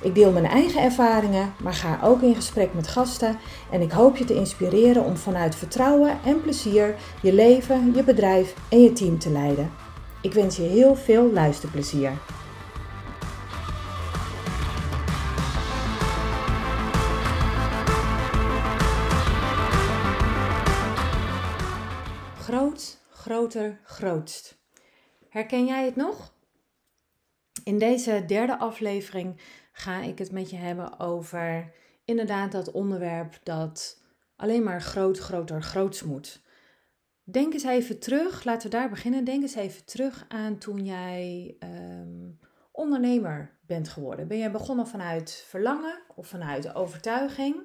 Ik deel mijn eigen ervaringen, maar ga ook in gesprek met gasten en ik hoop je te inspireren om vanuit vertrouwen en plezier je leven, je bedrijf en je team te leiden. Ik wens je heel veel luisterplezier. Groot, groter, grootst. Herken jij het nog? In deze derde aflevering ga ik het met je hebben over inderdaad dat onderwerp dat alleen maar groot, groter, groots moet. Denk eens even terug, laten we daar beginnen. Denk eens even terug aan toen jij ehm, ondernemer bent geworden. Ben jij begonnen vanuit verlangen of vanuit overtuiging?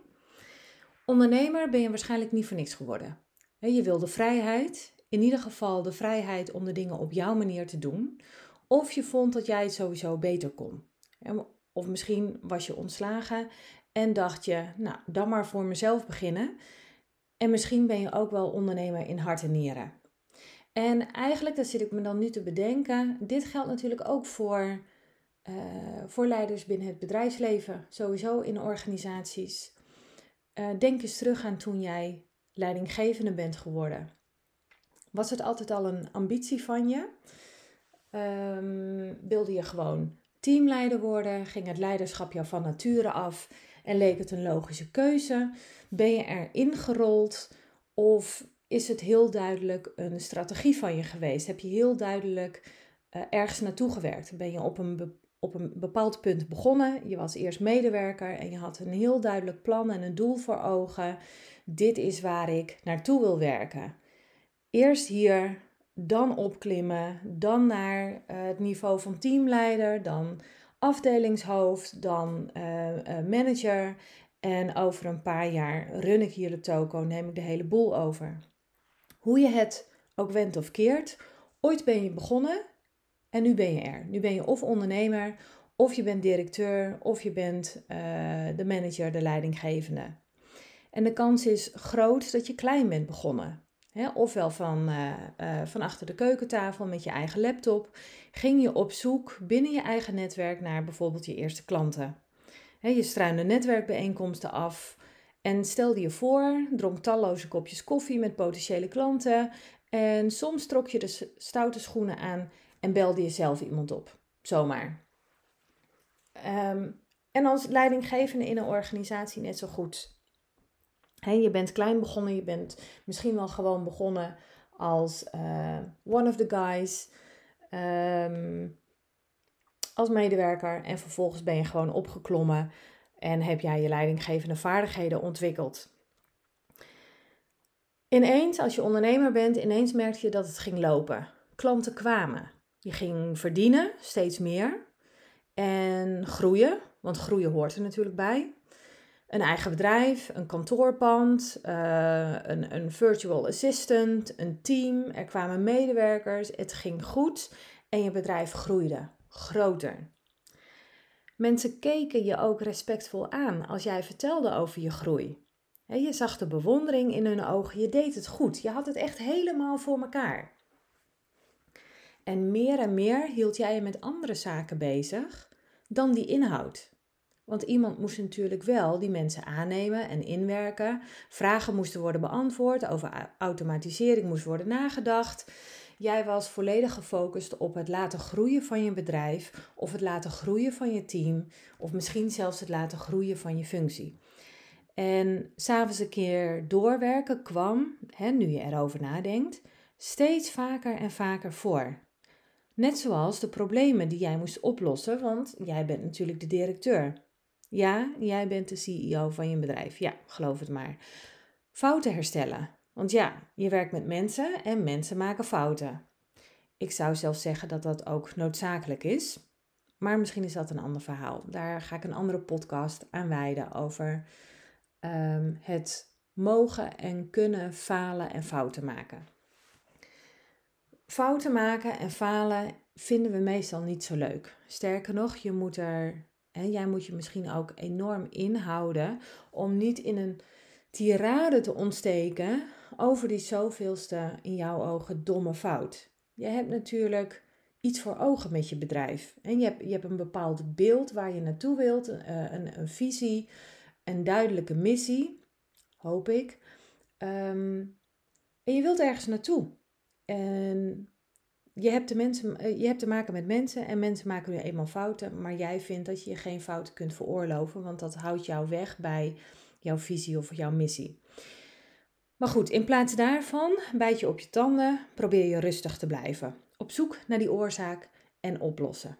Ondernemer ben je waarschijnlijk niet voor niks geworden. Je wilde vrijheid, in ieder geval de vrijheid om de dingen op jouw manier te doen. Of je vond dat jij het sowieso beter kon. Of misschien was je ontslagen en dacht je, nou, dan maar voor mezelf beginnen. En misschien ben je ook wel ondernemer in hart en nieren. En eigenlijk, dat zit ik me dan nu te bedenken, dit geldt natuurlijk ook voor, uh, voor leiders binnen het bedrijfsleven, sowieso in organisaties. Uh, denk eens terug aan toen jij leidinggevende bent geworden. Was het altijd al een ambitie van je? Um, wilde je gewoon teamleider worden? Ging het leiderschap jou van nature af en leek het een logische keuze? Ben je erin gerold of is het heel duidelijk een strategie van je geweest? Heb je heel duidelijk uh, ergens naartoe gewerkt? Ben je op een, op een bepaald punt begonnen? Je was eerst medewerker en je had een heel duidelijk plan en een doel voor ogen. Dit is waar ik naartoe wil werken. Eerst hier, dan opklimmen, dan naar uh, het niveau van teamleider, dan afdelingshoofd, dan uh, uh, manager. En over een paar jaar run ik hier de toko, neem ik de hele boel over. Hoe je het ook wendt of keert, ooit ben je begonnen en nu ben je er. Nu ben je of ondernemer, of je bent directeur, of je bent de manager, de leidinggevende. En de kans is groot dat je klein bent begonnen ofwel van, uh, uh, van achter de keukentafel met je eigen laptop, ging je op zoek binnen je eigen netwerk naar bijvoorbeeld je eerste klanten. je struinde netwerkbijeenkomsten af en stelde je voor, dronk talloze kopjes koffie met potentiële klanten en soms trok je de stoute schoenen aan en belde je zelf iemand op. Zomaar. Um, en als leidinggevende in een organisatie net zo goed je bent klein begonnen, je bent misschien wel gewoon begonnen als uh, one of the guys, um, als medewerker en vervolgens ben je gewoon opgeklommen en heb jij je leidinggevende vaardigheden ontwikkeld. Ineens, als je ondernemer bent, ineens merkte je dat het ging lopen. Klanten kwamen. Je ging verdienen, steeds meer. En groeien, want groeien hoort er natuurlijk bij een eigen bedrijf, een kantoorpand, uh, een, een virtual assistant, een team. Er kwamen medewerkers, het ging goed en je bedrijf groeide groter. Mensen keken je ook respectvol aan als jij vertelde over je groei. Je zag de bewondering in hun ogen, je deed het goed, je had het echt helemaal voor elkaar. En meer en meer hield jij je met andere zaken bezig dan die inhoud. Want iemand moest natuurlijk wel die mensen aannemen en inwerken. Vragen moesten worden beantwoord, over automatisering moest worden nagedacht. Jij was volledig gefocust op het laten groeien van je bedrijf, of het laten groeien van je team, of misschien zelfs het laten groeien van je functie. En s'avonds een keer doorwerken kwam, hè, nu je erover nadenkt, steeds vaker en vaker voor. Net zoals de problemen die jij moest oplossen, want jij bent natuurlijk de directeur. Ja, jij bent de CEO van je bedrijf. Ja, geloof het maar. Fouten herstellen. Want ja, je werkt met mensen en mensen maken fouten. Ik zou zelfs zeggen dat dat ook noodzakelijk is. Maar misschien is dat een ander verhaal. Daar ga ik een andere podcast aan wijden over um, het mogen en kunnen falen en fouten maken. fouten maken en falen vinden we meestal niet zo leuk. Sterker nog, je moet er, en jij moet je misschien ook enorm inhouden om niet in een tirade te ontsteken over die zoveelste in jouw ogen domme fout. Je hebt natuurlijk iets voor ogen met je bedrijf. En je hebt, je hebt een bepaald beeld waar je naartoe wilt, een, eh, een, een visie, een duidelijke missie, hoop ik. Ehm, en je wilt ergens naartoe. En je hebt, de mensen, eh, je hebt te maken met mensen en mensen maken nu eenmaal fouten, maar jij vindt dat je je geen fouten kunt veroorloven, want dat houdt jou weg bij jouw visie of jouw missie. Maar goed, in plaats daarvan bijt je op je tanden, probeer je rustig te blijven. Op zoek naar die oorzaak en oplossen.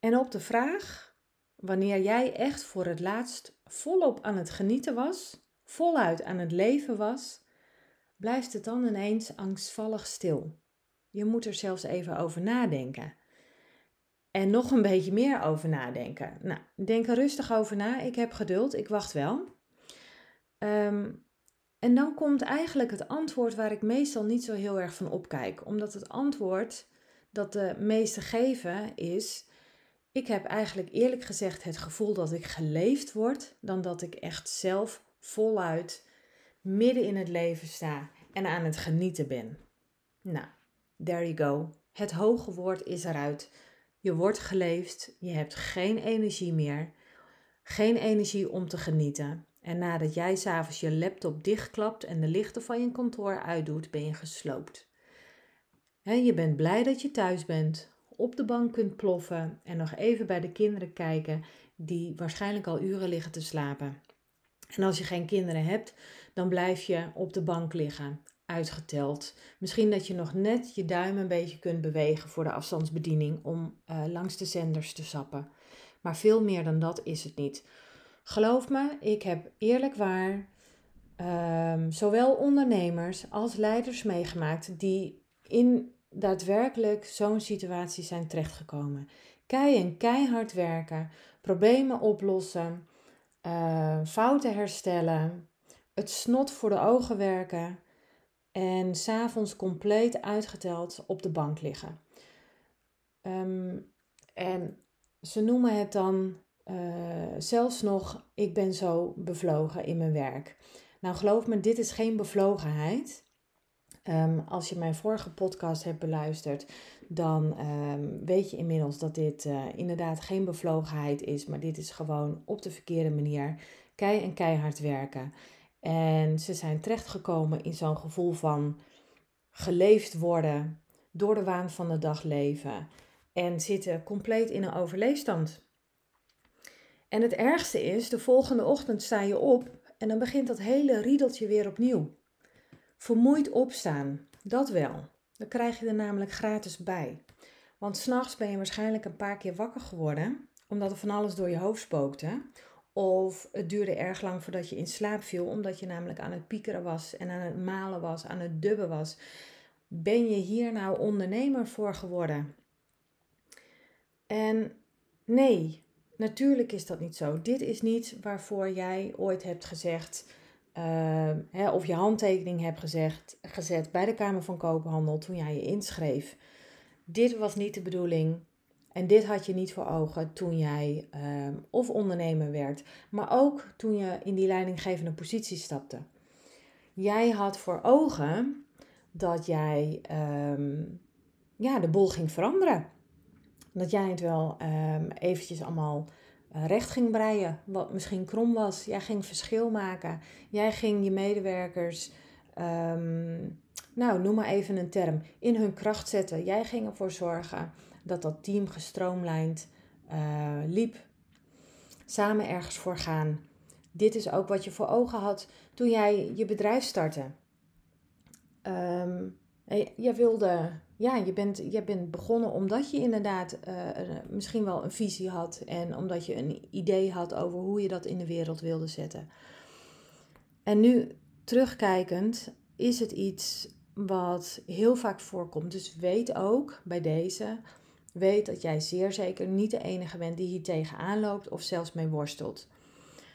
En op de vraag, wanneer jij echt voor het laatst volop aan het genieten was, voluit aan het leven was, blijft het dan ineens angstvallig stil. Je moet er zelfs even over nadenken. En nog een beetje meer over nadenken. Nou, denk er rustig over na. Ik heb geduld, ik wacht wel. Ehm, en dan komt eigenlijk het antwoord waar ik meestal niet zo heel erg van opkijk. Omdat het antwoord dat de meesten geven is: Ik heb eigenlijk eerlijk gezegd het gevoel dat ik geleefd word, dan dat ik echt zelf voluit midden in het leven sta en aan het genieten ben. Nou, there you go. Het hoge woord is eruit. Je wordt geleefd, je hebt geen energie meer, geen energie om te genieten. En nadat jij s'avonds je laptop dichtklapt en de lichten van je kantoor uitdoet, ben je gesloopt. je bent blij dat je thuis bent, op de bank kunt ploffen en nog even bij de kinderen kijken die waarschijnlijk al uren liggen te slapen. En als je geen kinderen hebt, dan blijf je op de bank liggen, uitgeteld. Misschien dat je nog net je duim een beetje kunt bewegen voor de afstandsbediening om uh, langs de zenders te sappen. Maar veel meer dan dat is het niet. Geloof me, ik heb eerlijk waar um, zowel ondernemers als leiders meegemaakt die in daadwerkelijk zo'n situatie zijn terechtgekomen. Kei en keihard werken, problemen oplossen, uh, fouten herstellen, het snot voor de ogen werken en s'avonds compleet uitgeteld op de bank liggen. Ehm, en ze noemen het dan uh, zelfs nog, ik ben zo bevlogen in mijn werk. Nou, geloof me, dit is geen bevlogenheid. Um, als je mijn vorige podcast hebt beluisterd, dan um, weet je inmiddels dat dit uh, inderdaad geen bevlogenheid is, maar dit is gewoon op de verkeerde manier kei en keihard werken. En ze zijn terechtgekomen in zo'n gevoel van geleefd worden, door de waan van de dag leven en zitten compleet in een overleefstand. En het ergste is, de volgende ochtend sta je op en dan begint dat hele riedeltje weer opnieuw. Vermoeid opstaan, dat wel. Dan krijg je er namelijk gratis bij. Want s'nachts ben je waarschijnlijk een paar keer wakker geworden, omdat er van alles door je hoofd spookte. Of het duurde erg lang voordat je in slaap viel, omdat je namelijk aan het piekeren was en aan het malen was, aan het dubben was. Ben je hier nou ondernemer voor geworden? En nee, Natuurlijk is dat niet zo. Dit is niet waarvoor jij ooit hebt gezegd, uh, hè, of je handtekening hebt gezegd, gezet bij de Kamer van Koophandel toen jij je inschreef. Dit was niet de bedoeling en dit had je niet voor ogen toen jij uh, of ondernemer werd, maar ook toen je in die leidinggevende positie stapte. Jij had voor ogen dat jij um, ja, de boel ging veranderen dat jij het wel um, eventjes allemaal uh, recht ging breien, wat misschien krom was. Jij ging verschil maken. Jij ging je medewerkers, nou noem maar even een term, in hun kracht zetten. Jij ging ervoor zorgen dat dat team gestroomlijnd uh, liep. Samen ergens voor gaan. Dit is ook wat je voor ogen had toen jij je bedrijf startte. Um, wilde ja, je bent, je bent begonnen omdat je inderdaad uh, misschien wel een visie had en omdat je een idee had over hoe je dat in de wereld wilde zetten. En nu terugkijkend is het iets wat heel vaak voorkomt. Dus weet ook bij deze, weet dat jij zeer zeker niet de enige bent die hier tegenaan loopt of zelfs mee worstelt.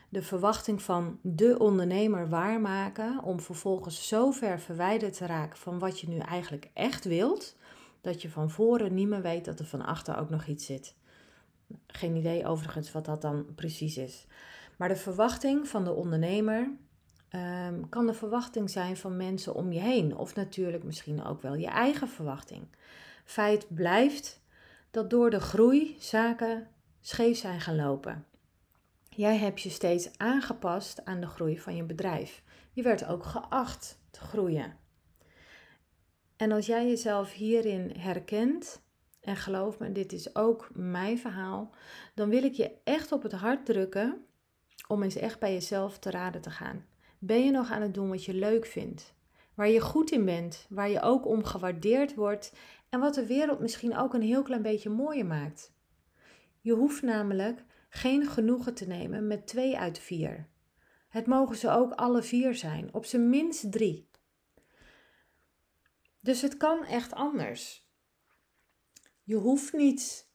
de verwachting van de ondernemer waarmaken om vervolgens zo ver verwijderd te raken van wat je nu eigenlijk echt wilt, dat je van voren niet meer weet dat er van achter ook nog iets zit. Geen idee overigens wat dat dan precies is. Maar de verwachting van de ondernemer ehm, kan de verwachting zijn van mensen om je heen, of natuurlijk misschien ook wel je eigen verwachting. Feit blijft dat door de groei zaken scheef zijn gaan lopen. Jij hebt je steeds aangepast aan de groei van je bedrijf. Je werd ook geacht te groeien. En als jij jezelf hierin herkent, en geloof me, dit is ook mijn verhaal, dan wil ik je echt op het hart drukken om eens echt bij jezelf te raden te gaan. Ben je nog aan het doen wat je leuk vindt? Waar je goed in bent, waar je ook om gewaardeerd wordt en wat de wereld misschien ook een heel klein beetje mooier maakt. Je hoeft namelijk geen genoegen te nemen met twee uit vier. Het mogen ze ook alle vier zijn, op zijn minst drie. Dus het kan echt anders. Je hoeft niet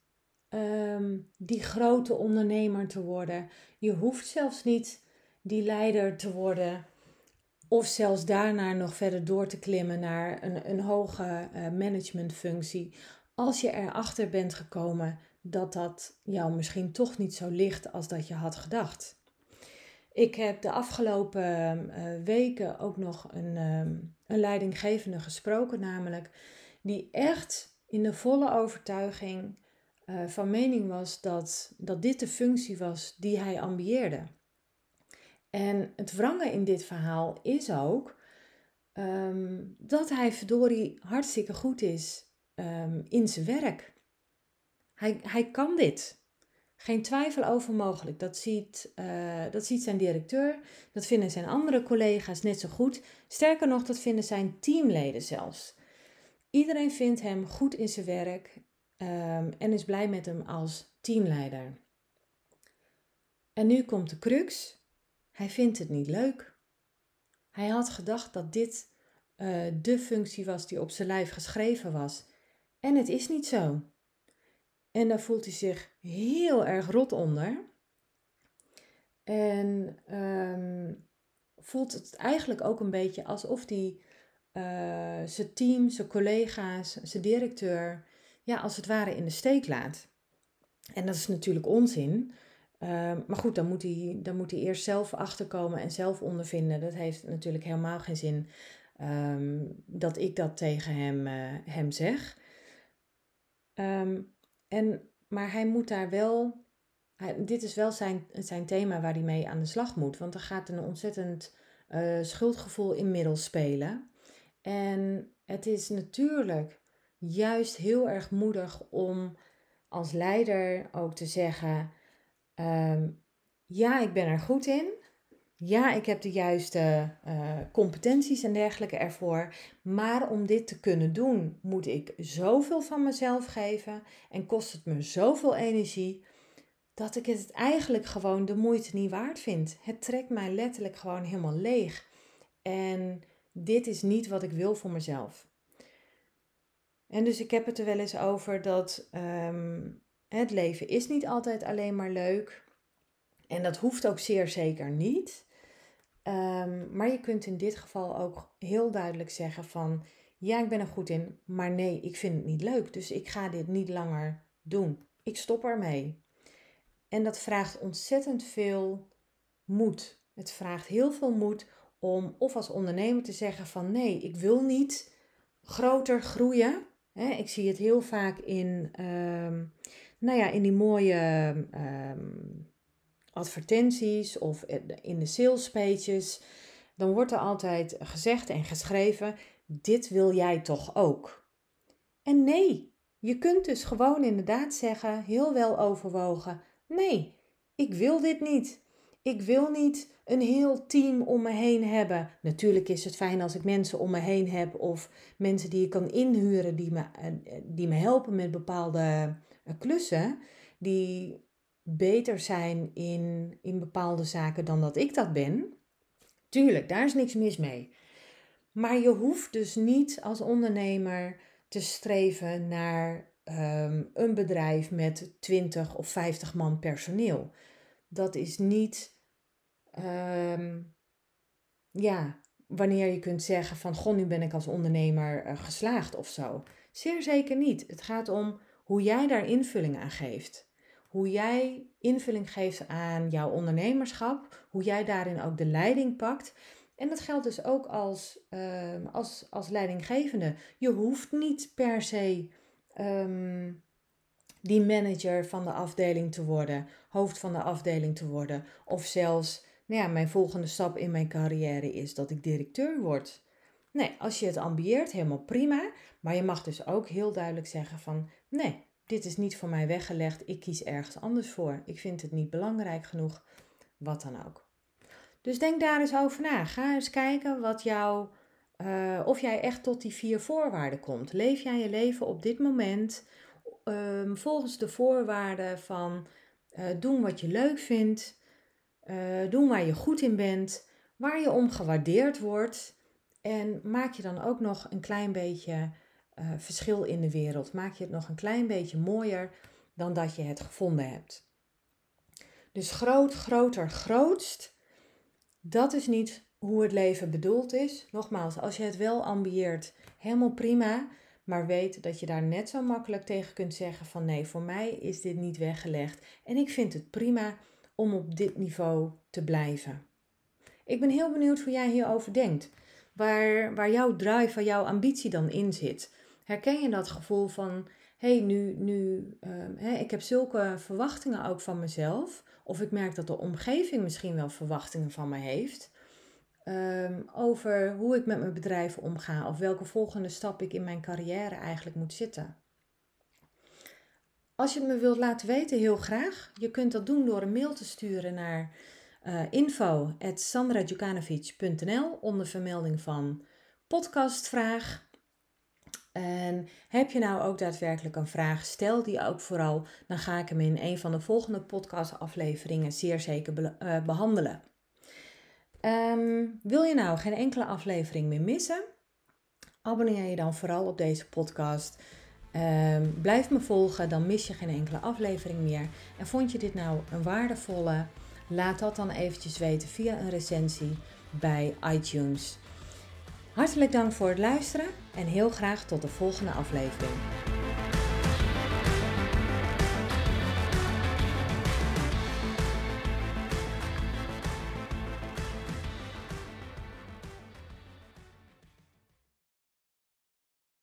ehm, die grote ondernemer te worden. Je hoeft zelfs niet die leider te worden. Of zelfs daarna nog verder door te klimmen naar een, een hoge uh, managementfunctie. Als je erachter bent gekomen dat dat jou misschien toch niet zo ligt als dat je had gedacht. Ik heb de afgelopen uh, weken ook nog een, um, een leidinggevende gesproken, namelijk die echt in de volle overtuiging uh, van mening was dat, dat dit de functie was die hij ambieerde. En het wrange in dit verhaal is ook um, dat hij verdorie hartstikke goed is um, in zijn werk. Hij, hij kan dit. Geen twijfel over mogelijk. Dat ziet, uh, dat ziet zijn directeur, dat vinden zijn andere collega's net zo goed. Sterker nog, dat vinden zijn teamleden zelfs. Iedereen vindt hem goed in zijn werk um, en is blij met hem als teamleider. En nu komt de crux. Hij vindt het niet leuk. Hij had gedacht dat dit uh, de functie was die op zijn lijf geschreven was. En het is niet zo. En daar voelt hij zich heel erg rot onder. En um, voelt het eigenlijk ook een beetje alsof hij uh, zijn team, zijn collega's, zijn directeur, ja, als het ware in de steek laat. En dat is natuurlijk onzin. Uh, maar goed, dan moet, hij, dan moet hij eerst zelf achterkomen en zelf ondervinden. Dat heeft natuurlijk helemaal geen zin um, dat ik dat tegen hem, uh, hem zeg. Um, en, maar hij moet daar wel, dit is wel zijn, zijn thema waar hij mee aan de slag moet. Want er gaat een ontzettend uh, schuldgevoel inmiddels spelen. En het is natuurlijk juist heel erg moedig om als leider ook te zeggen: um, Ja, ik ben er goed in. Ja, ik heb de juiste uh, competenties en dergelijke ervoor. Maar om dit te kunnen doen, moet ik zoveel van mezelf geven en kost het me zoveel energie dat ik het eigenlijk gewoon de moeite niet waard vind. Het trekt mij letterlijk gewoon helemaal leeg. En dit is niet wat ik wil voor mezelf. En dus ik heb het er wel eens over dat um, het leven is niet altijd alleen maar leuk. En dat hoeft ook zeer zeker niet. Um, maar je kunt in dit geval ook heel duidelijk zeggen van ja, ik ben er goed in, maar nee, ik vind het niet leuk. Dus ik ga dit niet langer doen. Ik stop ermee. En dat vraagt ontzettend veel moed. Het vraagt heel veel moed om of als ondernemer te zeggen van nee, ik wil niet groter groeien. ik zie het heel vaak in, um, nou ja, in die mooie um, advertenties of in de sales pages. Dan wordt er altijd gezegd en geschreven: dit wil jij toch ook? En nee, je kunt dus gewoon inderdaad zeggen, heel wel overwogen: nee, ik wil dit niet. Ik wil niet een heel team om me heen hebben. Natuurlijk is het fijn als ik mensen om me heen heb of mensen die ik kan inhuren die me, eh, die me helpen met bepaalde klussen. Die beter zijn in, in bepaalde zaken dan dat ik dat ben. Tuurlijk, daar is niks mis mee. Maar je hoeft dus niet als ondernemer te streven naar um, een bedrijf met 20 of 50 man personeel. Dat is niet ehm, ja, wanneer je kunt zeggen van, goh, nu ben ik als ondernemer uh, geslaagd of zo. Zeer zeker niet. Het gaat om hoe jij daar invulling aan geeft. Hoe jij invulling geeft aan jouw ondernemerschap, hoe jij daarin ook de leiding pakt. En dat geldt dus ook als, uh, als, als leidinggevende. Je hoeft niet per se um, die manager van de afdeling te worden, hoofd van de afdeling te worden. Of zelfs, nou ja, mijn volgende stap in mijn carrière is dat ik directeur word. Nee, als je het ambieert, helemaal prima. Maar je mag dus ook heel duidelijk zeggen van, nee, dit is niet voor mij weggelegd. Ik kies ergens anders voor. Ik vind het niet belangrijk genoeg. Wat dan ook. Dus denk daar eens over na. Ga eens kijken wat jou, uh, of jij echt tot die vier voorwaarden komt. Leef jij je leven op dit moment um, volgens de voorwaarden van uh, doen wat je leuk vindt, uh, doen waar je goed in bent, waar je om gewaardeerd wordt en maak je dan ook nog een klein beetje uh, verschil in de wereld. Maak je het nog een klein beetje mooier dan dat je het gevonden hebt. Dus groot, groter, grootst, dat is niet hoe het leven bedoeld is. Nogmaals, als je het wel ambieert, helemaal prima. Maar weet dat je daar net zo makkelijk tegen kunt zeggen van nee, voor mij is dit niet weggelegd. En ik vind het prima om op dit niveau te blijven. Ik ben heel benieuwd hoe jij hierover denkt. Waar, waar jouw drive, waar jouw ambitie dan in zit. Herken je dat gevoel van, hé, hey, nu, nu hè, ik heb zulke verwachtingen ook van mezelf. Of ik merk dat de omgeving misschien wel verwachtingen van me heeft. Ehm, over hoe ik met mijn bedrijf omga of welke volgende stap ik in mijn carrière eigenlijk moet zitten. Als je het me wilt laten weten, heel graag. Je kunt dat doen door een mail te sturen naar uh, eh, onder vermelding van podcastvraag. En heb je nou ook daadwerkelijk een vraag, stel die ook vooral, dan ga ik hem in een van de volgende podcastafleveringen zeer zeker uh, behandelen. Ehm, wil je nou geen enkele aflevering meer missen? Abonneer je dan vooral op deze podcast. Um, blijf me volgen, dan mis je geen enkele aflevering meer. En vond je dit nou een waardevolle? Laat dat dan eventjes weten via een recensie bij iTunes. Hartelijk dank voor het luisteren en heel graag tot de volgende aflevering.